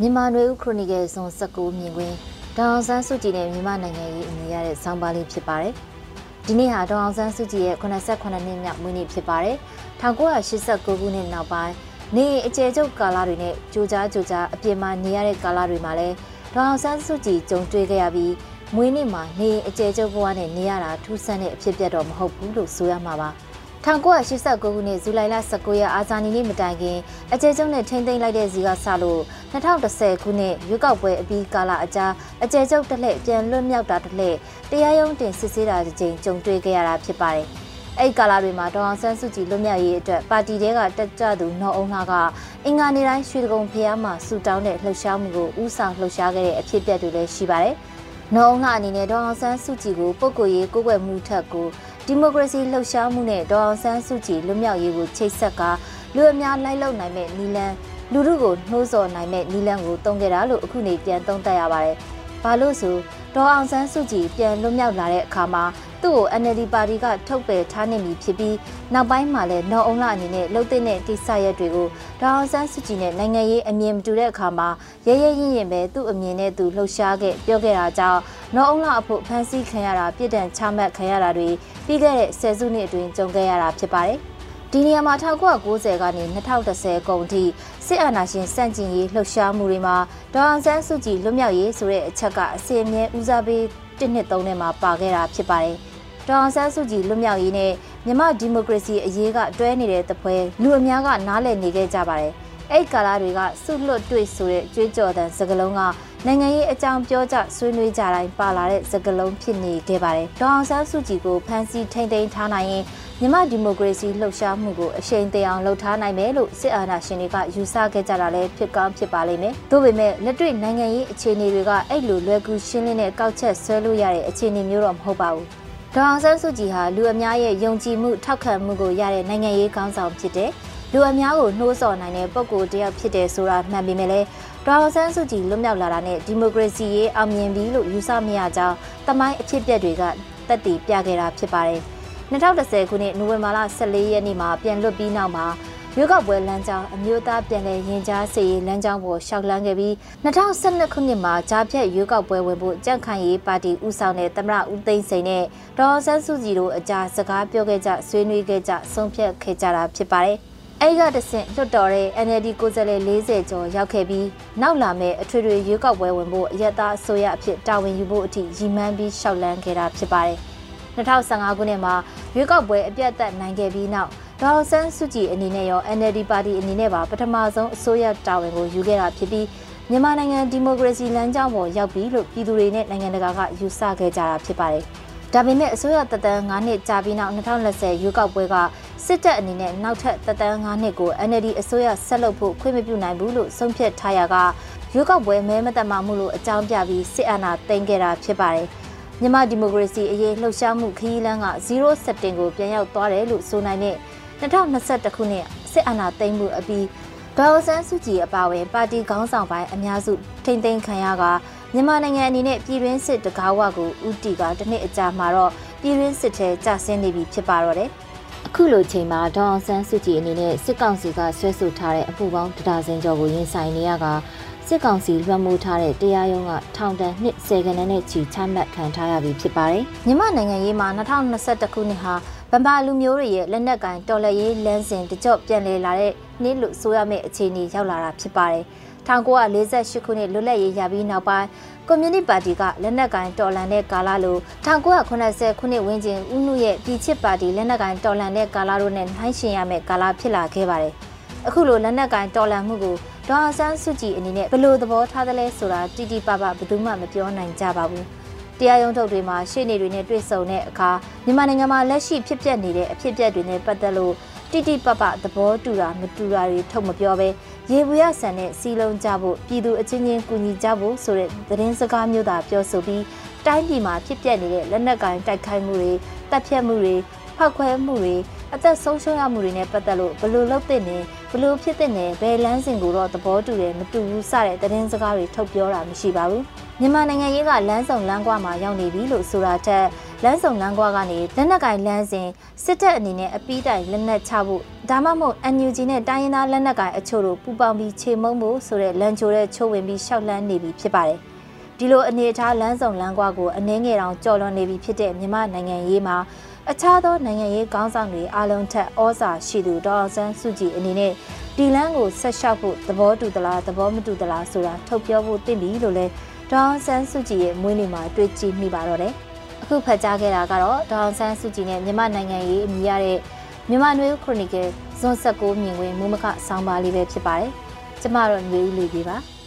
မြန်မာနွေဦးခရိုနီကယ်ဇွန်19မြင်ကွင်းဒေါအောင်ဆန်းစုကြည်နဲ့မြန်မာနိုင်ငံရေးအမည်ရတဲ့ဆောင်းပါးလေးဖြစ်ပါတယ်။ဒီနေ့ဟာဒေါအောင်ဆန်းစုကြည်ရဲ့89နှစ်မြောက်မွေးနေ့ဖြစ်ပါတယ်။1989ခုနှစ်နောက်ပိုင်းနေအကျယ်ချုပ်ကာလတွေနဲ့ကြိုကြားကြိုကြားအပြစ်မှနေရတဲ့ကာလတွေမှာလဲဒေါအောင်ဆန်းစုကြည်ကြုံတွေ့ခဲ့ရပြီးမွေးနေ့မှာနေအကျယ်ချုပ်ဘဝနဲ့နေရတာထူးဆန်းတဲ့အဖြစ်ပြတ်တော့မဟုတ်ဘူးလို့ဆိုရမှာပါ။ 1989ခုနှစ်ဇူလိုင်လ19ရက်အာဇာနည်နေ့မတိုင်ခင်အကျဉ်းချုပ်နဲ့ထိမ့်သိမ်းလိုက်တဲ့ဇီကစလို့2010ခုနှစ်ရွေးကောက်ပွဲအပြီးကာလအကြားအကျဉ်းချုပ်တစ်လှည့်ပြန်လွတ်မြောက်တာတစ်လှည့်တရားရုံးတင်စစ်ဆေးတာတစ်ကြိမ်ကြုံတွေ့ခဲ့ရတာဖြစ်ပါတယ်။အဲ့ကာလတွေမှာဒေါအောင်ဆန်းစုကြည်လွတ်မြောက်ရေးအတွက်ပါတီတဲကတက်ကြသူနော်အုံလှကအင်္ဂါနေ့တိုင်းရွှေတကုံဖျားမှာဆူတောင်းတဲ့လှုပ်ရှားမှုကိုဥဆောင်လှုပ်ရှားခဲ့တဲ့အဖြစ်အပျက်တွေလည်းရှိပါတယ်။နော်အုံလှအနေနဲ့ဒေါအောင်ဆန်းစုကြည်ကိုပုဂ္ဂိုလ်ရေးကိုယ်ွယ်မှုထက်ကို ဒီမိုကရေစီလှုပ်ရှားမှုနဲ့ဒေါအောင်ဆန်းစုကြည်လွတ်မြောက်ရေးကိုချိတ်ဆက်ကလူအများလိုက်လုံနိုင်မဲ့နီလန်လူထုကိုနှိုးဆော်နိုင်မဲ့နီလန်ကိုတုံးခဲ့တာလို့အခုနေပြန်သုံးသပ်ရပါတယ်။ ဘာလို့ဆိုဒေါ်အောင်ဆန်းစုကြည်ပြန်လွတ်မြောက်လာတဲ့အခါမှာသူ့ကို NLD ပါတီကထုတ်ပယ်ထားနေပြီဖြစ်ပြီးနောက်ပိုင်းမှာလည်းနော်အုံလာအနေနဲ့လှုပ်တဲ့ကိစ္စရပ်တွေကိုဒေါအောင်ဆန်းစုကြည်နဲ့နိုင်ငံရေးအမြင်မတူတဲ့အခါမှာရဲရဲရင့်ရင်ပဲသူ့အမြင်နဲ့သူလှုပ်ရှားခဲ့ပြောခဲ့တာကြောင့်နော်အုံလာအဖို့ဖန်ဆီးခံရတာပြစ်ဒဏ်ချမှတ်ခံရတာတွေပြီးခဲ့တဲ့ဆယ်စုနှစ်အတွင်းကြုံခဲ့ရတာဖြစ်ပါတယ်။ ဒီနေရာမှာ1990ကနေ2010ကုန်ထိစစ်အာဏာရှင်စန့်ကျင်ရေးလှုပ်ရှားမှုတွေမှာဒေါအောင်ဆန်းစုကြည်လွတ်မြောက်ရေးဆိုတဲ့အချက်ကအစီအမြဲဦးစားပေးတစ်နှစ်သုံးနှစ်မှာပါခဲ့တာဖြစ်ပါတယ်။ဒေါအောင်ဆန်းစုကြည်လွတ်မြောက်ရေးနဲ့မြန်မာဒီမိုကရေစီအရေးကတွဲနေတဲ့တပွဲလူအများကနားလည်နေခဲ့ကြပါတယ်။အဲ့ကာလာတွေကစုလွတ်တွေ့ဆိုတဲ့ကြွေးကြော်တဲ့စကားလုံးက နိုင်ငံရေးအကြောင်းပြောကြဆွေးနွေးကြတိုင်းပါလာတဲ့စကားလုံးဖြစ်နေခဲ့ပါတယ်။ဒေါအောင်ဆန်းစုကြည်ကိုဖမ်းဆီးထိန်းသိမ်းထားနိုင်ရင်မြန်မာဒီမိုကရေစီလှုပ်ရှားမှုကိုအရှိန်တအောင်လှုပ်ထားနိုင်မယ်လို့စစ်အာဏာရှင်တွေကယူဆခဲ့ကြတာလည်းဖြစ်ကောင်းဖြစ်ပါလိမ့်မယ်။ဒါပေမဲ့လက်တွေ့နိုင်ငံရေးအခြေအနေတွေကအဲ့လိုလွယ်ကူရှင်းလင်းတဲ့ကောက်ချက်ဆွဲလို့ရတဲ့အခြေအနေမျိုးတော့မဟုတ်ပါဘူး။ဒေါအောင်ဆန်းစုကြည်ဟာလူအများရဲ့ယုံကြည်မှုထောက်ခံမှုကိုရတဲ့နိုင်ငံရေးခေါင်းဆောင်ဖြစ်တဲ့လူအများကိုနှိုးဆော်နိုင်တဲ့ပုဂ္ဂိုလ်တစ်ယောက်ဖြစ်တယ်ဆိုတာမှန်ပေမဲ့လည်း ဒေါအောင်ဆန်းစုကြည်လွတ်မြောက်လာတာနဲ့ဒီမိုကရေစီရေးအောင်မြင်ပြီလို့ယူဆမရကြောင်းတမိုင်းအဖြစ်အပျက်တွေကတက်တည်ပြခဲ့တာဖြစ်ပါတယ်။2010ခုနှစ်နိုဝင်ဘာလ14ရက်နေ့မှာပြန်လွတ်ပြီးနောက်မှာရွေးကောက်ပွဲလမ်းကြောင်းအမျိုးသားပြန်လည်ရင်ကြားစေရေးလမ်းကြောင်းပေါ်ရှောက်လန်းခဲ့ပြီး2012ခုနှစ်မှာကြားဖြတ်ရွေးကောက်ပွဲဝင်ဖို့ကြန့်ခိုင်ရေးပါတီဦးဆောင်တဲ့သမရဦးသိန်းစိန်နဲ့ဒေါ်ဆန်းစုကြည်တို့အကြားစကားပြောခဲ့ကြဆွေးနွေးခဲ့ကြဆုံးဖြတ်ခဲ့ကြတာဖြစ်ပါတယ်။ အဲ့ကတဆင့်လွတ်တော်တဲ့ NLD ကိုယ်စားလှယ်40ကျော်ရောက်ခဲ့ပြီးနောက်လာမဲ့အထွေထွေရွေးကောက်ပွဲဝင်ဖို့အယက်သားအစိုးရအဖြစ်တာဝန်ယူဖို့အထိရည်မှန်းပြီးရှောက်လန်းခဲ့တာဖြစ်ပါတယ်။2015ခုနှစ်မှာရွေးကောက်ပွဲအပြတ်သက်နိုင်ခဲ့ပြီးနောက်ဒေါ်ဆန်းစုကြည်အနေနဲ့ရော NLD ပါတီအနေနဲ့ပါပထမဆုံးအစိုးရတာဝန်ကိုယူခဲ့တာဖြစ်ပြီးမြန်မာနိုင်ငံဒီမိုကရေစီလမ်းကြောင်းပေါ်ရောက်ပြီလို့ပြည်သူတွေနဲ့နိုင်ငံတကာကယူဆခဲ့ကြတာဖြစ်ပါတယ်။ဒါပေမဲ့အစိုးရတပ်တန်း9နှစ်ကြာပြီးနောက်2020ရွေးကောက်ပွဲက စစ်တပ်အနေနဲ့နောက်ထပ်တပ်တန်း9နှစ်ကို NLD အစိုးရဆက်လုပ်ဖို့ခွင့်မပြုနိုင်ဘူးလို့ဆုံးဖြတ်ထားရကရွေးကောက်ပွဲမဲမတတ်မှမှုလို့အကြောင်းပြပြီးစစ်အာဏာသိမ်းခဲ့တာဖြစ်ပါတယ်။မြန်မာဒီမိုကရေစီအရေးလှုပ်ရှားမှုခရီးလမ်းက0 setting ကိုပြန်ရောက်သွားတယ်လို့ဆိုနိုင်တဲ့2021ခုနှစ်စစ်အာဏာသိမ်းမှုအပြီးဒေါ်ဆန်းစုကြည်အပါအဝင်ပါတီခေါင်းဆောင်ပိုင်းအများစုထိမ့်သိမ်းခံရကမြန်မာနိုင်ငံအနေနဲ့ပြည်တွင်းစစ်တကားဝကိုဥတီကတစ်နှစ်အကြာမှာတော့ပြည်တွင်းစစ်ထဲကျဆင်းနေပြီဖြစ်ပါတော့တယ်။ အခုလိုချိန်မှာဒေါအောင်ဆန်းစုကြည်အနေနဲ့စစ်ကောင်စီကဆွဲဆိုထားတဲ့အမှုပေါင်းတဒါဇင်ကျော်ကိုရင်ဆိုင်နေရကစစ်ကောင်စီလွှမ်းမိုးထားတဲ့တရားရုံးကထောင်ဒဏ်နှစ်ဆယ်ကနန်းနဲ့ချီချမှတ်ခံထားရပြီဖြစ်ပါတယ်။မြန်မာနိုင်ငံရေးမှာ2021ခုနှစ်ဟာဗမာလူမျိုးတွေရဲ့လက်နက်ကင်တော်လှန်ရေးလမ်းစဉ်တကြော့ပြန်လည်လာတဲ့ နေ့လို့ဆိုရမယ့်အခြေအနေရောက်လာတာဖြစ်ပါတယ်။1948ခုနှစ်လွတ်လပ်ရေးရပြီးနောက်ပိုင်းကွန်မြူနတီပါတီကလက်နက်ကိုင်တော်လှန်တဲ့ကာလလို1980ခုနှစ်ဝန်းကျင်ဦးနုရဲ့ပြည်ချစ်ပါတီလက်နက်ကိုင်တော်လှန်တဲ့ကာလတို့နဲ့နှိုင်းယှဉ်ရမယ့်ကာလဖြစ်လာခဲ့ပါတယ်။အခုလိုလက်နက်ကိုင်တော်လှန်မှုကိုဒေါ်အောင်ဆန်းစုကြည်အနေနဲ့ဘယ်လိုသဘောထားသလဲဆိုတာတိတိပပဘယ်သူမှမပြောနိုင်ကြပါဘူး။တရားရုံးထုတ်တွေမှာရှေ့နေတွေနဲ့တွေ့ဆုံတဲ့အခါမြန်မာနိုင်ငံမှာလက်ရှိဖြစ်ပျက်နေတဲ့အဖြစ်အပျက်တွေနဲ့ပတ်သက်လို့ တိတိပပသဘောတူတာမတူတာတွေထုတ်မပြောဘဲရေဘူးရဆန်နဲ့စီလုံးကြဖို့ပြည်သူအချင်းချင်းကူညီကြဖို့ဆိုတဲ့သတင်းစကားမျိုးသာပြောဆိုပြီးတိုင်းပြည်မှာဖြစ်ပျက်နေတဲ့လက်နက်ကိုင်တိုက်ခိုက်မှုတွေတပ်ဖြတ်မှုတွေဖောက်ခွဲမှုတွေအသက်ဆုံးရှုံးရမှုတွေနဲ့ပတ်သက်လို့ဘလို့လုပ်တဲ့နေဘလို့ဖြစ်တဲ့နေဘယ်လမ်းစဉ်ကိုတော့သဘောတူတယ်မတူဘူးစတဲ့သတင်းစကားတွေထုတ်ပြောတာမရှိပါဘူးမြန်မာနိုင်ငံရေးကလမ်းဆောင်လမ်းကွာမှာရောက်နေပြီလို့ဆိုတာထက် လမ်းဆောင်လမ်းကွာကနေလက်နက်ကင်လမ်းစဉ်စစ်တပ်အနေနဲ့အပီးတိုင်လက်နက်ချဖို့ဒါမှမဟုတ် NUG နဲ့တိုင်းရင်းသားလက်နက်ကိုင်အချို့တို့ပူးပေါင်းပြီးခြေမုံဖို့ဆိုတဲ့လမ်းချိုတဲ့ချိုးဝင်ပြီးရှောက်လန်းနေပြီဖြစ်ပါတယ်။ဒီလိုအနေအထားလမ်းဆောင်လမ်းကွာကိုအနှင်းငယ်တောင်ကြော်လွန်နေပြီဖြစ်တဲ့မြန်မာနိုင်ငံရေးမှာအခြားသောနိုင်ငံရေးခေါင်းဆောင်တွေအလုံးထက်ဩဇာရှိသူဒေါအောင်ဆန်းစုကြည်အနေနဲ့ဒီလန်းကိုဆက်လျှောက်ဖို့သဘောတူသလားသဘောမတူသလားဆိုတာထုတ်ပြောဖို့တင့်ပြီလို့လဲဒေါအောင်ဆန်းစုကြည်ရဲ့မွေးနေ့မှာတွေ့ကြည့်မိပါတော့တယ်။ အခုဖတ်ကြားခဲ့တာကတော့ဒေါအောင်ဆန်းစုကြည်နဲ့မြန်မာနိုင်ငံရေးအမည်ရတဲ့မြန်မာနွေဦးခရိုနီကယ်ဇွန်16မြင်ကွင်းမူမခဆောင်းပါလေးပဲဖြစ်ပါတယ်။ကျမတို့ຫນွေဦးလေးကြီးပါ။